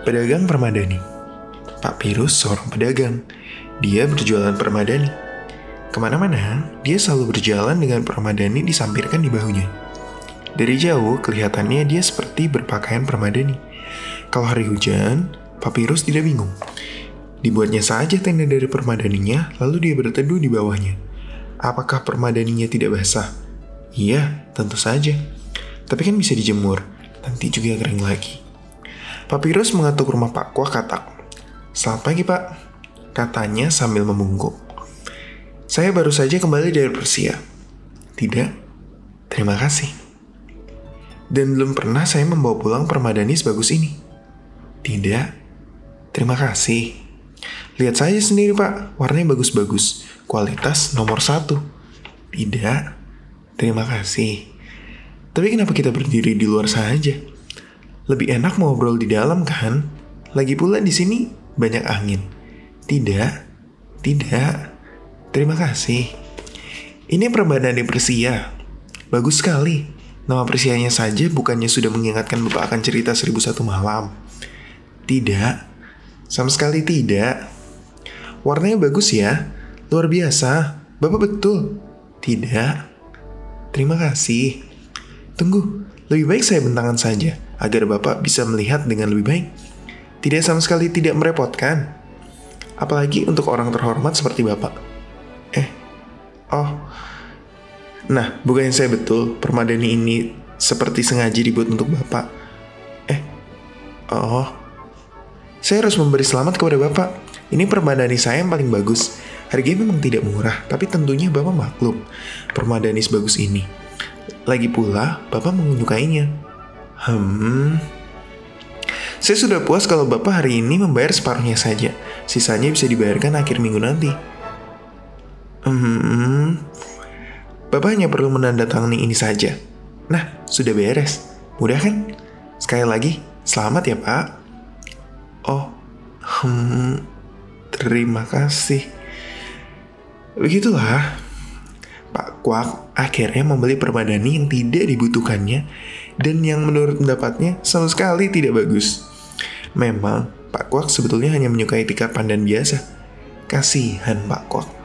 Pedagang permadani. Pak Pirus seorang pedagang. Dia berjualan permadani. Ke mana-mana, dia selalu berjalan dengan permadani disampirkan di bahunya. Dari jauh, kelihatannya dia seperti berpakaian permadani. Kalau hari hujan, Papirus tidak bingung. Dibuatnya saja tenda dari permadaninya, lalu dia berteduh di bawahnya. Apakah permadaninya tidak basah? Iya, tentu saja. Tapi kan bisa dijemur, nanti juga kering lagi. Papirus mengetuk rumah Pak Kuah katak. Selamat pagi, Pak. Katanya sambil membungkuk. Saya baru saja kembali dari Persia. Tidak, terima kasih. Dan belum pernah saya membawa pulang permadani sebagus ini. Tidak, terima kasih. Lihat saja sendiri pak, warnanya bagus-bagus. Kualitas nomor satu. Tidak, terima kasih. Tapi kenapa kita berdiri di luar saja? Lebih enak ngobrol di dalam kan? Lagi pula di sini banyak angin. Tidak, tidak. Terima kasih. Ini perbadan di Persia. Bagus sekali. Nama Persianya saja bukannya sudah mengingatkan Bapak akan cerita seribu satu malam. Tidak. Sama sekali tidak. Warnanya bagus ya. Luar biasa. Bapak betul. Tidak. Terima kasih. Tunggu, lebih baik saya bentangan saja agar Bapak bisa melihat dengan lebih baik. Tidak sama sekali tidak merepotkan. Apalagi untuk orang terhormat seperti Bapak. Eh, oh. Nah, bukannya saya betul, permadani ini seperti sengaja dibuat untuk Bapak. Eh, oh. Saya harus memberi selamat kepada Bapak. Ini permadani saya yang paling bagus. Harganya memang tidak murah, tapi tentunya Bapak maklum. Permadani sebagus ini. Lagi pula, Bapak menyukainya. Hmm, saya sudah puas kalau Bapak hari ini membayar separuhnya saja. Sisanya bisa dibayarkan akhir minggu nanti. Hmm, Bapak hanya perlu menandatangani ini saja. Nah, sudah beres. Mudah kan? Sekali lagi, selamat ya Pak. Oh, hmm, terima kasih. Begitulah, Pak Kwak akhirnya membeli permadani yang tidak dibutuhkannya dan yang menurut pendapatnya sama sekali tidak bagus. Memang, Pak Kwak sebetulnya hanya menyukai tikar pandan biasa. Kasihan Pak Kwak.